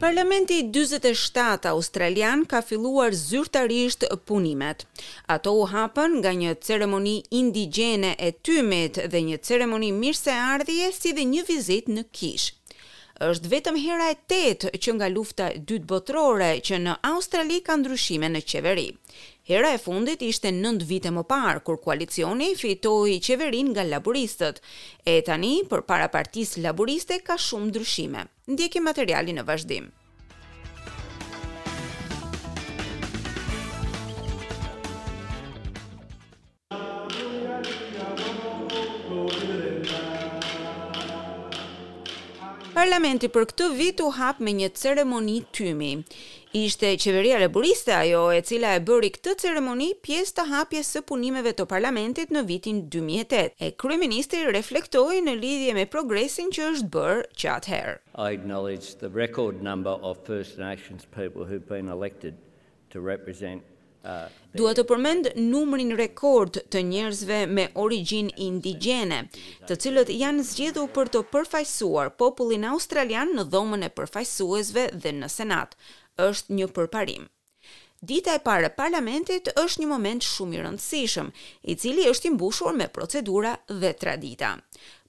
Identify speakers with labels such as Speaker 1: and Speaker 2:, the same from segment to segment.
Speaker 1: Parlamenti i dyzet e shtatë australian ka filluar zyrtarisht punimet. Ato u hapën nga një ceremoni indigjene e tymit dhe një ceremoni mirëseardhjeje si dhe një vizitë në kishë. Është vetëm hera e tetë që nga Lufta e Dytë Botërore që në Australi ka ndryshime në qeveri. Hera e fundit ishte nëntë vite më parë, kur koalicioni fitoi qeverinë nga laburistët. E tani, përpara Partisë Laburiste ka shumë ndryshime. Ndjekim materialin në vazhdim. Parlamenti për këtë vit u hap me një ceremoni tymi. Ishte Qeveria Laburiste ajo e cila e bëri këtë ceremoni pjesë të hapjes së punimeve të Parlamentit në vitin dy mijë e tetë, e kryeministri reflektoi në lidhje me progresin që është bërë që atëherë.
Speaker 2: I acknowledge the record number of First Nations people who have been elected
Speaker 1: Dua të përmend numrin rekord të njerëzve me origjinë indigjene, të cilët janë zgjedhur për të përfaqësuar popullin australian në Dhomën e Përfaqësuesve dhe në Senat. Është një përparim. Dita e parë e parlamentit është një moment shumë i rëndësishëm, i cili është i mbushur me procedura dhe tradita.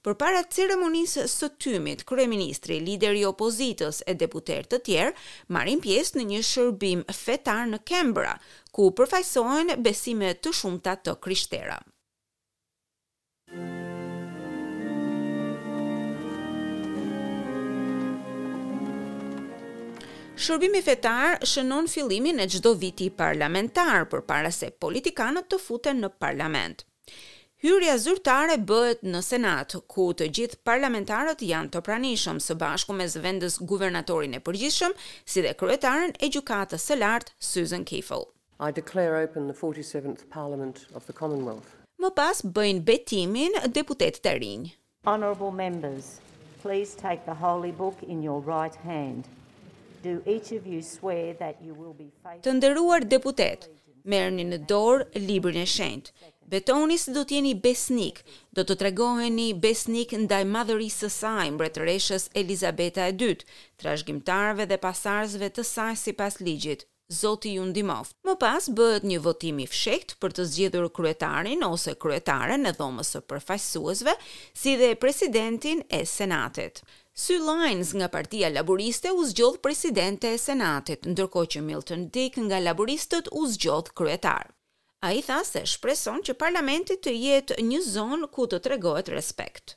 Speaker 1: Përpara ceremonisë së tymit, kryeministri, lideri i opozitës e deputetë të tjerë marrin pjesë në një shërbim fetar në Canberra, ku përfaqësohen besime të shumta të krishtera. Shërbimi fetar shënon fillimin e çdo viti parlamentar, përpara se politikanët të futen në parlament. Hyrja zyrtare bëhet në Senat, ku të gjithë parlamentarët janë të pranishëm, së bashku me zëvendës guvernatorin e përgjithshëm, si dhe kryetaren e Gjykatës së Lartë, Susan Kiefel.
Speaker 3: I declare open the forty seventh Parliament of the Commonwealth.
Speaker 1: Më pas bëjnë betimin deputetët e rinj.
Speaker 4: Honourable Members, please take the Holy Book in your right hand. Do each of you swear that you will be faithful.
Speaker 1: Të nderuar deputetë, merrni në dorë Librin e Shenjtë. Betoni se do të jeni besnikë, do të tregoheni besnikë ndaj madhërisë së saj, Mbretëreshës Elizabeta e Dytë, trashëgimtarëve dhe pasardhësve të saj sipas ligjit. Zoti ju ndihmoftë. Më pas bëhet një votim i fshehtë për të zgjedhur kryetarin ose kryetaren e Dhomës së Përfaqësuesve, si dhe presidentin e Senatit. Sue Lines nga Partia Laburiste u zgjodh presidente e Senatit, ndërkohë që Milton Dick nga Laburistët u zgjodh kryetar. Ai tha se shpreson që parlamenti të jetë një zonë ku të tregohet respekt.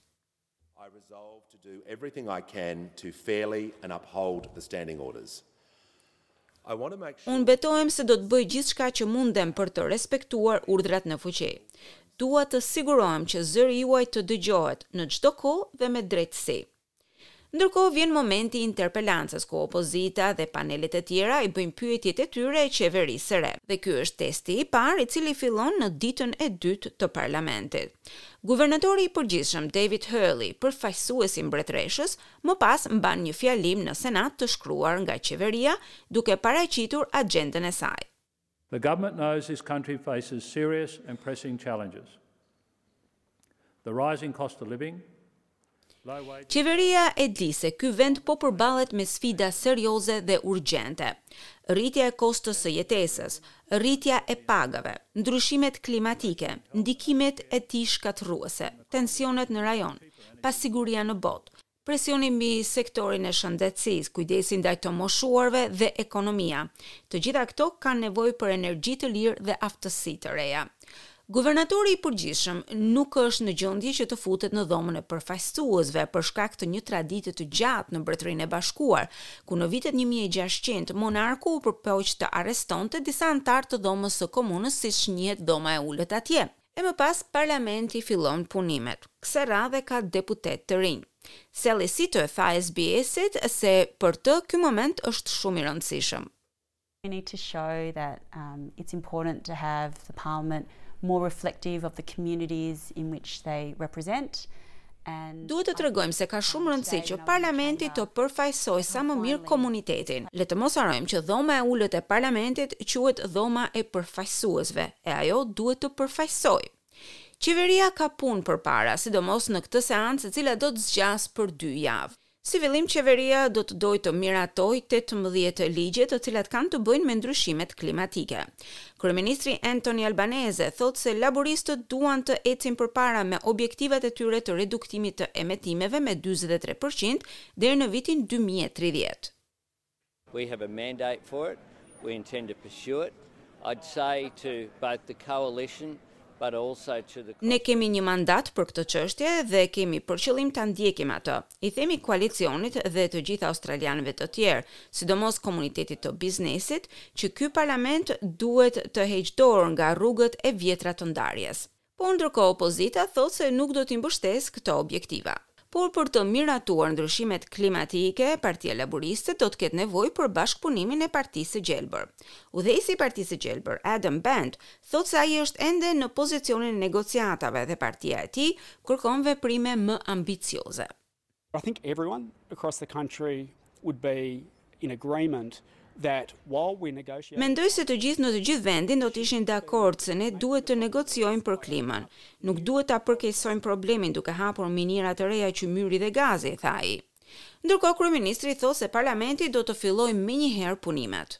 Speaker 5: I resolve to do everything I can to fairly and uphold the standing orders. I want to make sure.
Speaker 1: Unë betohem se do të bëj gjithçka që mundem për të respektuar urdhrat në fuqi. Dua të sigurohem që zëri juaj të dëgjohet në çdo kohë dhe me drejtësi. Ndërkohë vjen momenti i interpelancës ku opozita dhe panelet e tjera i bëjnë pyetjet e tyre qeverisë së re. Dhe ky është testi i parë i cili fillon në ditën e dytë të parlamentit. Guvernatori i Përgjithshëm David Hurley, përfaqësues i mbretëreshës, më pas mban një fjalim në Senat të shkruar nga qeveria duke paraqitur axhendën e saj.
Speaker 6: The government knows this country faces serious and pressing challenges. The rising cost of living,
Speaker 1: Qeveria e di se ky vend po përballet me sfida serioze dhe urgjente, rritja e kostos së jetesës, rritja e pagave, ndryshimet klimatike, ndikimet e tij shkatërruese, tensionet në rajon, pasiguria në botë, presioni mbi sektorin e shëndetësisë, kujdesi ndaj të moshuarve dhe ekonomia, të gjitha këto kanë nevojë për energji të lirë dhe aftësi të reja. Guvernatori i përgjithshëm nuk është në gjendje që të futet në dhomën e përfaqësuesve për shkak të një tradite të gjatë në Mbretërinë e Bashkuar, ku në vitet një mijë e gjashtëqind monarku u përpoq të arrestonte disa anëtarë të Dhomës së Komunës siç njihet dhoma e ulët atje. E më pas parlamenti fillon punimet. Kësaj radhe ka deputetë të rinj. Sally Sitou i tha SBS-it se për të ky moment është shumë i rëndësishëm.
Speaker 7: We need to show that it's important to have the parliament more reflective of the communities in which they represent
Speaker 1: and Duhet të tregojmë se ka shumë rëndësi që parlamenti të përfaqësojë sa më mirë komunitetin. Le të mos harrojmë që dhoma e ulët e parlamentit quhet dhoma e përfaqësuesve e ajo duhet të përfaqësojë. Qeveria ka punë përpara, sidomos në këtë seancë e cila do të zgjasë për dy javë. Si fillim qeveria do të dojë të miratojë tetëmbëdhjetë ligje të cilat kanë të bëjnë me ndryshimet klimatike. Kryeministri Anthony Albanese thotë se laburistët duan të ecin përpara me objektivat e tyre të reduktimit të emetimeve me dyzet e tre përqind deri në vitin dy mijë e tridhjetë.
Speaker 2: We have a mandate for it, we intend to pursue it. I'd say to both the coalition but also to the.
Speaker 1: Ne kemi një mandat për këtë çështje dhe kemi për qëllim ta ndjekim atë, i themi koalicionit dhe të gjithë australianëve të tjerë, sidomos komunitetit të biznesit, që ky parlament duhet të heqë dorë nga rrugët e vjetra të ndarjes. Por ndërkohë opozita thotë se nuk do t'i mbështesë këto objektiva. Por për të miratuar ndryshimet klimatike, Partia Laburiste do të ketë nevojë për bashkëpunimin e Partisë së Gjelbër. Udhëheqësi i Partisë së Gjelbër, Adam Bandt, thotë se ai është ende në pozicionin e negociatave dhe partia e tij kërkon veprime më ambicioze.
Speaker 8: I think everyone across the country would be in agreement that while we negotiate.
Speaker 1: Mendoj se të gjithë në të gjithë vendin do të ishin dakord se ne duhet të negociojmë për klimën. Nuk duhet ta përkeqësojmë problemin duke hapur miniera të reja qymyri dhe gazi, tha ai. Ndërkohë kryeministri thotë se parlamenti do të fillojë menjëherë punimet.